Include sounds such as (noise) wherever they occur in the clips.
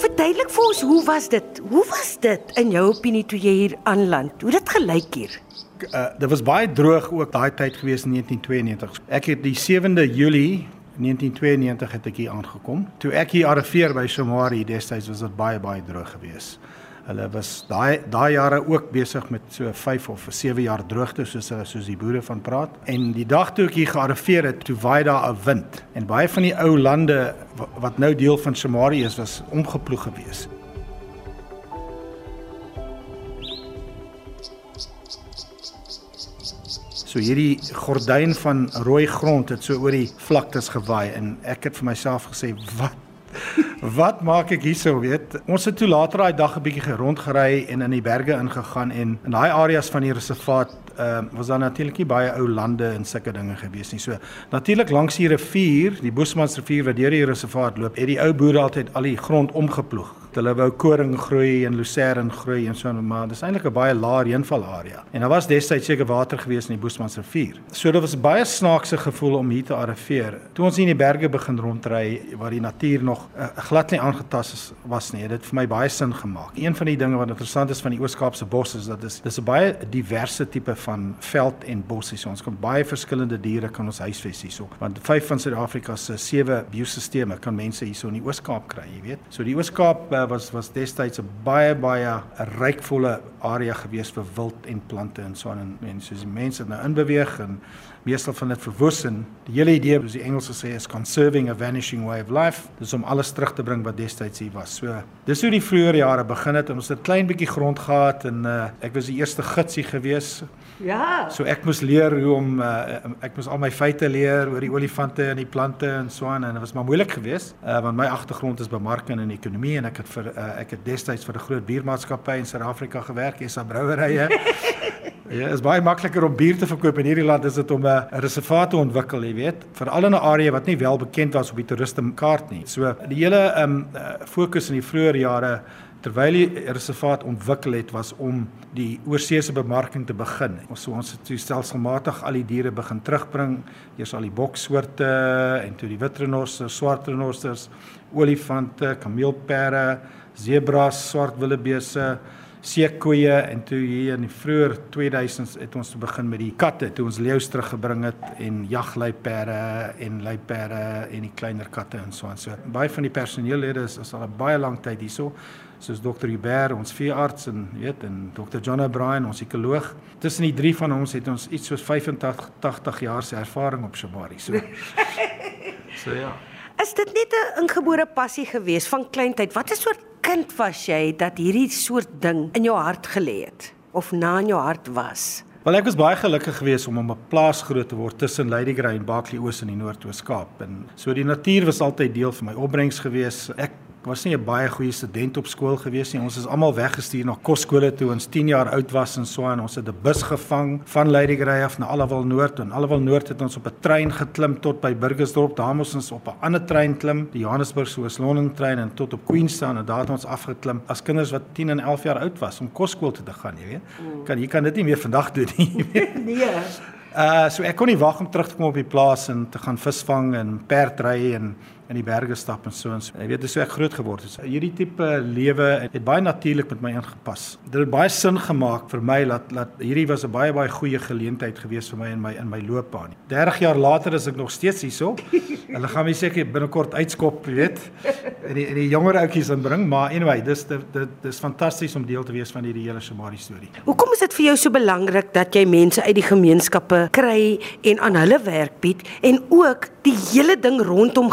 Verduidelik vir ons, hoe was dit? Hoe was dit in jou opinie toe jy hier aanland? Hoe dit gelyk hier? Uh, dit was baie droog ook daai tyd gewees in 1992. Ek het die 7de Julie 1992 het ek hier aangekom. Toe ek hier arriveer by Somari destyds was dit baie baie droog geweest. Hulle was daai daai jare ook besig met so 5 of 7 jaar droogte soos hulle soos die boere van praat. En die dag toe ek hier gearriveer het, toe waai daar 'n wind en baie van die ou lande wat nou deel van Somari is, was omgeploeg geweest. So hierdie gordyn van rooi grond het so oor die vlaktes gewaai en ek het vir myself gesê wat (laughs) wat maak ek hierso weet ons het toe later daai dag 'n bietjie rondgery en in die berge ingegaan en in daai areas van die reservaat ehm uh, was daar natuurlik nie baie ou lande en sulke dinge gewees nie. So natuurlik langs die rivier, die Boesmansrivier wat deur die reservaat loop, het die ou boere altyd al die grond omgeploeg Hulle wou koring groei en lucerne groei en so maar dis eintlik 'n baie lae reënval area. En daar was destyds seker water gewees in die Boesmansrivier. So dit was baie snaakse gevoel om hier te arriveer. Toe ons hier in die berge begin rondry waar die natuur nog uh, glad nie aangetast was nie, het dit vir my baie sin gemaak. Een van die dinge wat interessant is van die Oos-Kaapse bos is dat dis dis 'n baie diverse tipe van veld en bos hier. So ons kan baie verskillende diere kan ons huisves hierso. Want vyf van Suid-Afrika se sewe biosisteme kan mense hierso in die Oos-Kaap kry, jy weet. So die Oos-Kaap uh, was was destyds 'n baie baie rykvolle area gewees vir wild en plante en so aan en mense soos die mense nou inbeweeg en meestal van dit verwoes en die hele idee soos die Engelse sê is conserving a vanishing way of life. Dis om alles terug te bring wat destyds hier was. So dis hoe die vroeë jare begin het. En ons het 'n klein bietjie grond gehad en uh, ek was die eerste gidsie gewees. Ja. So ek moes leer hoe om uh, ek moes al my feite leer oor die olifante en die plante en so aan. En dit was maar moeilik geweest uh, want my agtergrond is bemarking en ekonomie en ek het vir uh, ek het destyds vir 'n groot biermaatskappy in Suid-Afrika gewerk, Esa Brouwerye. (laughs) Ja, is baie makliker om bier te verkoop in hierdie land as dit om 'n reservaat te ontwikkel, jy weet, veral in 'n area wat nie wel bekend was op die toeristekaart nie. So die hele ehm um, fokus in die vroeë jare terwyl die reservaat ontwikkel het was om die oorseese bemarking te begin. Ons so ons het stelselmatig al die diere begin terugbring, eers al die boksoorte en toe die wit renosters, swart renosters, olifante, kameelperde, zebras, swart wildebeeste seekoeie en toe hier in die vroeë 2000s het ons begin met die katte toe ons leeu's teruggebring het en jagluiperde en luiperde en die kleiner katte en so aan. So baie van die personeellede is, is al 'n baie lang tyd hierso soos dokter Hubert ons veearts en weet en dokter John O'Brien ons ekoloog. Tussen die drie van ons het ons iets soos 85 80 jaar se ervaring op Shabari so. (laughs) So ja. Is dit net 'n ingebore passie gewees van kleintyd? Wat 'n soort kind was jy dat hierdie soort ding in jou hart gelê het of na in jou hart was? Wel ek was baie gelukkig geweest om op 'n plaas groot te word tussen Ladygrey en Barkley Oos in die Noord-Oos Kaap en so die natuur was altyd deel van my opbrengs geweest. Ek Ek was nie 'n baie goeie student op skool gewees nie. Ons is almal weggestuur na kosskole toe ons 10 jaar oud was en so en ons het 'n bus gevang van Ladygrey af na Allewil Noord en Allewil Noord het ons op 'n trein geklim tot by Burgersdorp. Daar moes ons op 'n ander trein klim, die Johannesburgse Oos-London trein en tot op Queenstown en daar het ons afgeklim as kinders wat 10 en 11 jaar oud was om kosskool toe te gaan, jy weet. Mm. Kan jy kan dit nie meer vandag doen nie. (laughs) (laughs) nee. Uh so ek kon nie wag om terug te kom op die plaas en te gaan visvang en perdry en in die berge stap en so en so. Jy weet dis hoe ek groot geword het. Hierdie tipe lewe het, het baie natuurlik met my ingepas. Dit het baie sin gemaak vir my dat dat hierdie was 'n baie baie goeie geleentheid gewees vir my in my in my loopbaan. 30 jaar later is ek nog steeds hierso. (laughs) Hulle gaan my seker binnekort uitskop, jy weet. En die en die jonger ouetjies inbring, maar anyway, dis dit dis fantasties om deel te wees van hierdie hele Somari storie. Hoekom is dit vir jou so belangrik dat jy mense uit die gemeenskappe kry en aan hulle werk bied en ook die hele ding rondom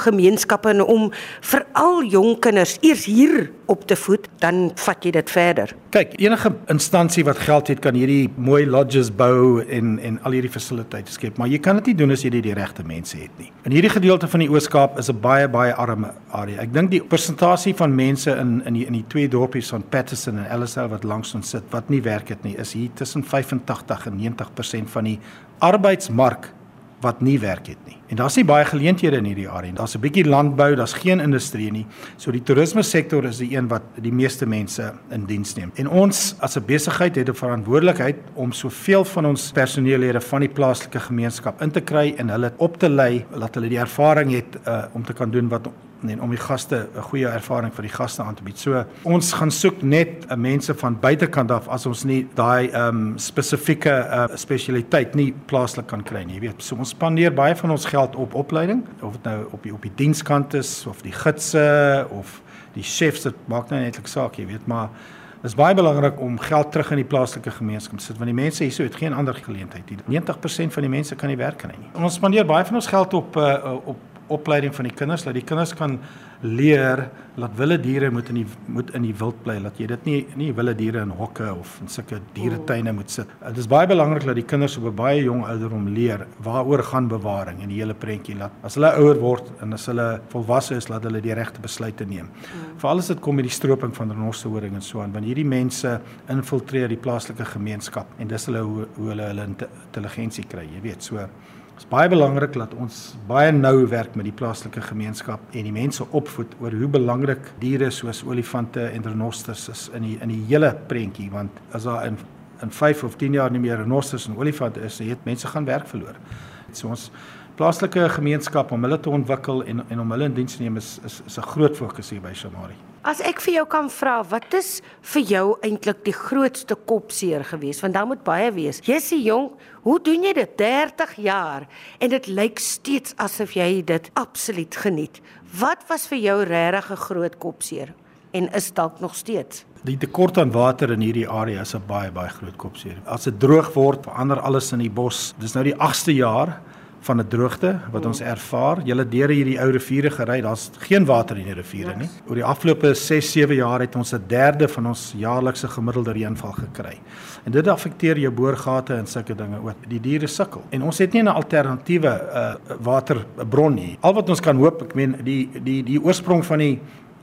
gemeenskappe en om veral jong kinders eers hier op te voed, dan vat jy dit verder. Kyk, enige instansie wat geld het kan hierdie mooi lodges bou en en al hierdie fasiliteite skep, maar jy kan dit nie doen as jy nie die regte mense het nie. In hierdie gedeelte van die Oos-Kaap is 'n baie baie arme area. Ek dink die persentasie van mense in in die in die twee dorpies van Patterson en Ellisale wat langs ons sit wat nie werk het nie, is hier tussen 85 en 90% van die arbeidsmark wat nie werk het nie. En daar's nie baie geleenthede in hierdie area nie. Daar's 'n bietjie landbou, daar's geen industrie nie. So die toerisme sektor is die een wat die meeste mense in diens neem. En ons as 'n besigheid het 'n verantwoordelikheid om soveel van ons personeellede van die plaaslike gemeenskap in te kry en hulle op te lei dat hulle die ervaring het uh, om te kan doen wat en om die gaste 'n goeie ervaring vir die gaste aan te bied. So ons gaan soek net uh, mense van buitekant af as ons nie daai ehm um, spesifieke uh, spesialiteit nie plaaslik kan kry nie. Jy weet, so ons spandeer baie van ons geld op opleiding, of dit nou op die op die dienskant is of die gidse of die chefs, dit maak nou netlik saak, jy weet, maar is baie belangrik om geld terug in die plaaslike gemeenskap te sit want die mense hierso het geen ander geleentheid nie. 90% van die mense kan nie werk kry nie. Ons spandeer baie van ons geld op uh, op opleiding van die kinders dat die kinders kan leer dat wilde diere moet in die moet in die wild bly dat jy dit nie nie wilde diere in hokke of in sulke dieretuine moet sit. Dit is baie belangrik dat die kinders op 'n baie jong ouderdom leer waaroor gaan bewaring en die hele prentjie laat as hulle ouer word en as hulle volwasse is laat hulle die regte besluite neem. Mm. Veral as dit kom met die stroping van renosterhoring en so aan want hierdie mense infiltreer die plaaslike gemeenskap en dis hulle hoe, hoe hulle hulle intelligensie kry, jy weet so Dit is baie belangrik dat ons baie nou werk met die plaaslike gemeenskap en die mense opvoed oor hoe belangrik diere soos olifante en renosters is in die in die hele prentjie want as daar in in 5 of 10 jaar nie meer renosters en olifante is, het mense gaan werk verloor. So ons plaaslike gemeenskap om hulle te ontwikkel en en om hulle in diens te neem is is, is 'n groot fokus hier by Shamari. As ek vir jou kan vra, wat is vir jou eintlik die grootste kopseer geweest? Want daar moet baie wees. Jy's jong, hoe doen jy dit 30 jaar en dit lyk steeds asof jy dit absoluut geniet. Wat was vir jou regtig 'n groot kopseer en is dalk nog steeds? Die tekort aan water in hierdie area is 'n baie baie groot kopseer. As dit droog word, verander alles in die bos. Dis nou die 8ste jaar van 'n droogte wat ons ervaar. Julle deur hierdie ou riviere gery, daar's geen water in die riviere nie. Oor die afgelope 6, 7 jaar het ons 'n derde van ons jaarlikse gemiddelde reënval gekry. En dit affekteer jou boorgate en sulke dinge ook. Die diere sukkel. En ons het nie 'n alternatiewe uh, waterbron nie. Al wat ons kan hoop, ek meen die die die oorsprong van die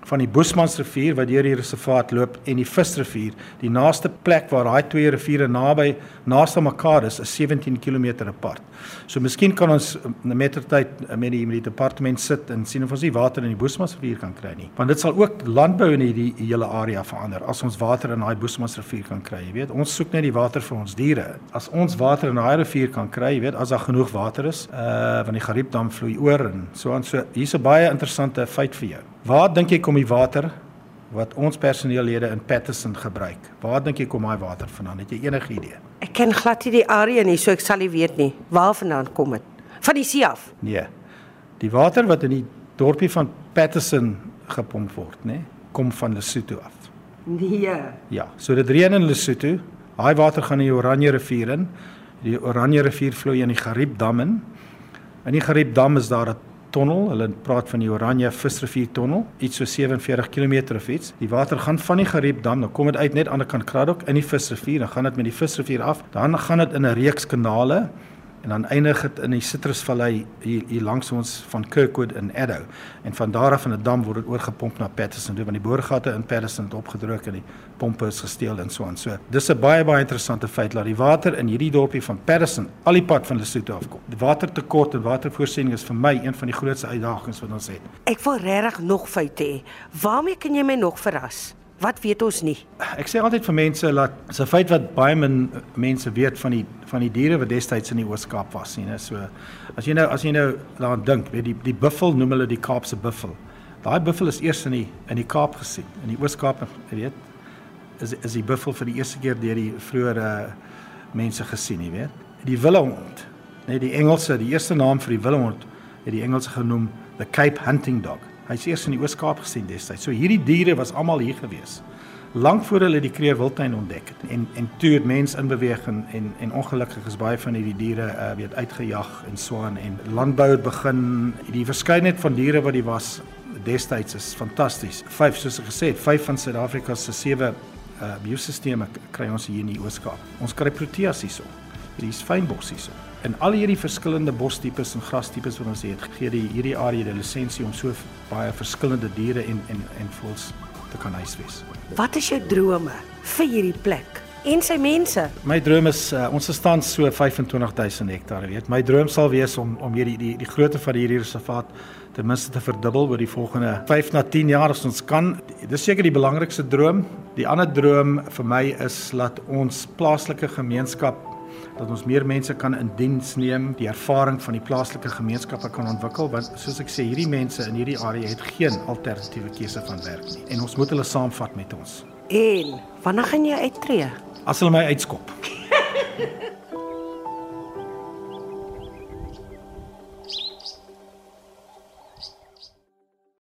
van die Boesmansrivier wat deur die reservaat loop en die Visrivier, die naaste plek waar daai twee riviere naby naaste mekaar is, is 17 km apart. So miskien kan ons met ter tyd met die met die departement sit en sien of ons nie water in die Boesmansrivier kan kry nie. Want dit sal ook landbou in hierdie hele area verander as ons water in daai Boesmansrivier kan kry. Jy weet, ons soek net die water vir ons diere. As ons water in daai rivier kan kry, jy weet, as daar genoeg water is, uh van die Gariepdam vloei oor en so aan so. Hier's 'n baie interessante feit vir jou. Waar dink jy kom die water wat ons personeellede in Patterson gebruik? Waar dink jy kom daai water vandaan? Het jy enige idee? Ek ken glad nie die area nie, so ek sal nie weet nie. Waar vandaan kom dit? Van die see af? Nee. Die water wat in die dorpie van Patterson gepomp word, nê, kom van Lesotho af. Nee. Ja, so dit reën in Lesotho. Daai water gaan in die Oranje rivier in. Die Oranje rivier vloei in die Gariepdam in. In die Gariepdam is daar 'n tonnel. Hulle praat van die Oranje Visrivier tonnel, iets so 47 km of iets. Die water gaan van die Gariepdam, dan kom dit uit net aan die kant Kraddock in die Visrivier, dan gaan dit met die Visrivier af. Dan gaan dit in 'n reeks kanale en dan eindig dit in die Citrusvallei hier, hier langs ons van Kirkwood in Addo. En van daar af in 'n dam word dit oorgepomp na Patterson toe want die boorgate in Patterson het opgedruk en die pompe is gesteel en so aan. So dis 'n baie baie interessante feit dat die water in hierdie dorpie van Patterson al die pad van Lesotho afkom. Die watertekort en watervoorsiening is vir my een van die grootste uitdagings wat ons het. Ek wil regtig nog feite hê. Waarmee kan jy my nog verras? Wat weet ons nie? Ek sê altyd vir mense dat dis 'n feit wat baie min mense weet van die van die diere wat destyds in die Oos-Kaap was, sien, so as jy nou as jy nou daaraan dink, weet die die buffel noem hulle die Kaapse buffel. Daai buffel is eers in die in die Kaap gesien, in die Oos-Kaap, weet. Is is die buffel vir die eerste keer deur die vroeë mense gesien, jy weet. Die wilhond, net die Engelse, die eerste naam vir die wilhond het die Engelse genoem the Cape hunting dog. Hy's eers in die Oos-Kaap gesien destyds. So hierdie diere was almal hier gewees. Lank voor hulle die Kreer Wildtuin ontdek het en en toe het mense in beweging en en ongelukkig is baie van hierdie diere uh, weet uitgejag en swaan en landbou het begin. Die verskeidenheid van diere wat die was destyds is fantasties. Vyf soos ek gesê het, vyf van Suid-Afrika se sewe uh, biosisteme kry ons hier in die Oos-Kaap. Ons kry proteas hierso. Hier's fynbos hierso. En al hierdie verskillende bostipes en grastipes wat ons het, gee die hierdie area die lisensie om so baie verskillende diere en en en voëls te kan huisves. Wat is jou drome vir hierdie plek? en sy mense. My droom is uh, ons staan so 25000 hektaar, weet. My droom sal wees om om hierdie die die grootte van hierdie reservaat ten minste te verdubbel oor die volgende 5 na 10 jaar as ons kan. Dis seker die belangrikste droom. Die ander droom vir my is dat ons plaaslike gemeenskap dat ons meer mense kan in diens neem, die ervaring van die plaaslike gemeenskappe kan ontwikkel want soos ek sê, hierdie mense in hierdie area het geen alternatiewe keuse van werk nie en ons moet hulle saamvat met ons. En wanneer gaan jy uittreë? As hulle my uitskop. (laughs)